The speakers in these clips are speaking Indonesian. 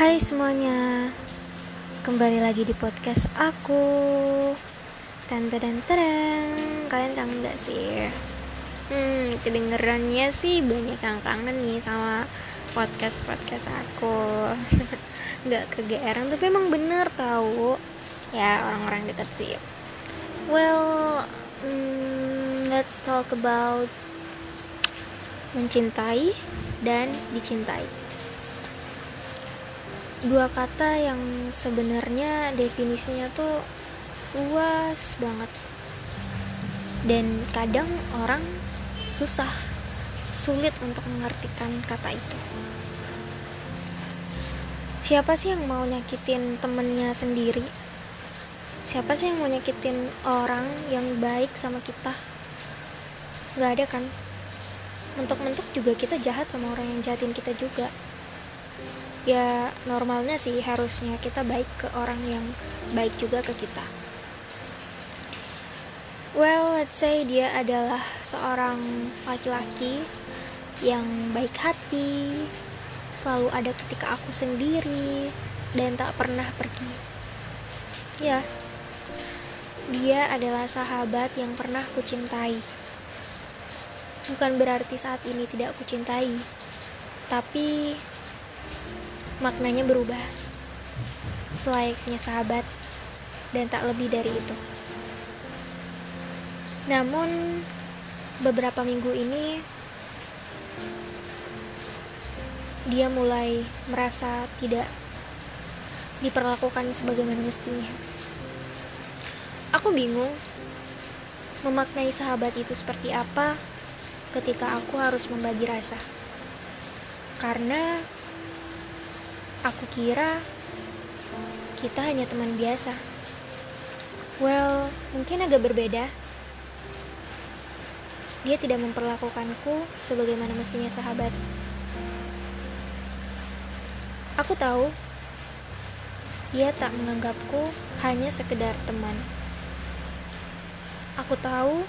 Hai semuanya. Kembali lagi di podcast aku. Tante dan terang Kalian kangen gak sih? Hmm, kedengerannya sih banyak yang kangen nih sama podcast-podcast aku. Gak kegeeran tapi emang bener tahu Ya orang-orang deket sih. Well, hmm, let's talk about Mencintai dan dicintai dua kata yang sebenarnya definisinya tuh luas banget. Dan kadang orang susah sulit untuk mengartikan kata itu. Siapa sih yang mau nyakitin temennya sendiri? Siapa sih yang mau nyakitin orang yang baik sama kita? Nggak ada kan? Mentok-mentok juga kita jahat sama orang yang jahatin kita juga ya normalnya sih harusnya kita baik ke orang yang baik juga ke kita. Well let's say dia adalah seorang laki-laki yang baik hati selalu ada ketika aku sendiri dan tak pernah pergi. Ya dia adalah sahabat yang pernah kucintai. Bukan berarti saat ini tidak kucintai tapi maknanya berubah. Selayaknya sahabat dan tak lebih dari itu. Namun beberapa minggu ini dia mulai merasa tidak diperlakukan sebagaimana mestinya. Aku bingung memaknai sahabat itu seperti apa ketika aku harus membagi rasa. Karena Aku kira kita hanya teman biasa. Well, mungkin agak berbeda. Dia tidak memperlakukanku sebagaimana mestinya sahabat. Aku tahu dia tak menganggapku hanya sekedar teman. Aku tahu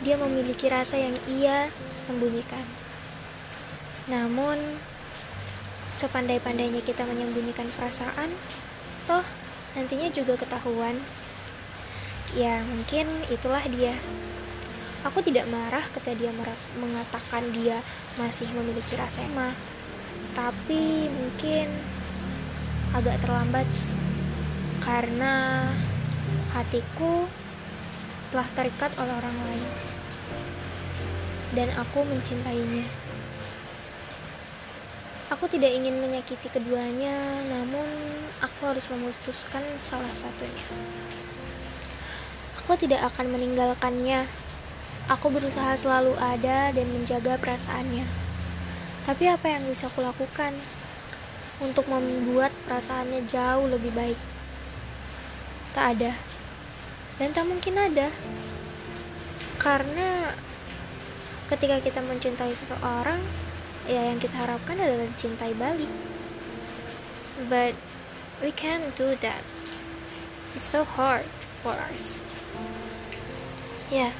dia memiliki rasa yang ia sembunyikan. Namun, Sepandai-pandainya kita menyembunyikan perasaan, toh nantinya juga ketahuan. Ya, mungkin itulah dia. Aku tidak marah ketika dia mengatakan dia masih memiliki rasa emah. Tapi mungkin agak terlambat karena hatiku telah terikat oleh orang lain. Dan aku mencintainya. Aku tidak ingin menyakiti keduanya, namun aku harus memutuskan salah satunya. Aku tidak akan meninggalkannya. Aku berusaha selalu ada dan menjaga perasaannya. Tapi apa yang bisa kulakukan untuk membuat perasaannya jauh lebih baik? Tak ada. Dan tak mungkin ada. Karena ketika kita mencintai seseorang, ya yang kita harapkan adalah cintai balik. But we can't do that. It's so hard for us. Ya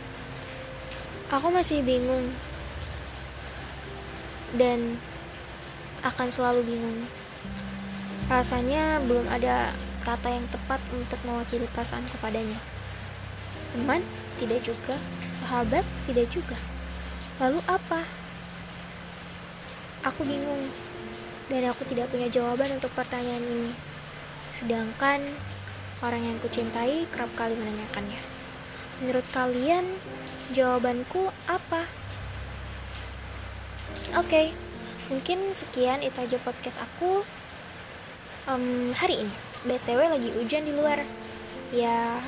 aku masih bingung. Dan akan selalu bingung. Rasanya belum ada kata yang tepat untuk mewakili perasaan kepadanya. Teman tidak juga sahabat tidak juga. Lalu apa Aku bingung dan aku tidak punya jawaban untuk pertanyaan ini. Sedangkan orang yang kucintai kerap kali menanyakannya. Menurut kalian, jawabanku apa? Oke, okay, mungkin sekian itu aja podcast aku um, hari ini. BTW lagi hujan di luar. Ya,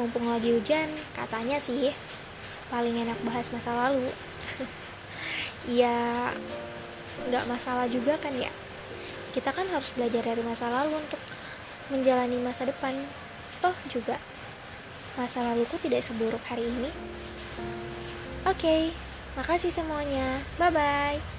mumpung lagi hujan, katanya sih paling enak bahas masa lalu. ya, nggak masalah juga kan ya? Kita kan harus belajar dari masa lalu untuk menjalani masa depan. Toh juga masa laluku tidak seburuk hari ini. Oke okay, makasih semuanya. Bye bye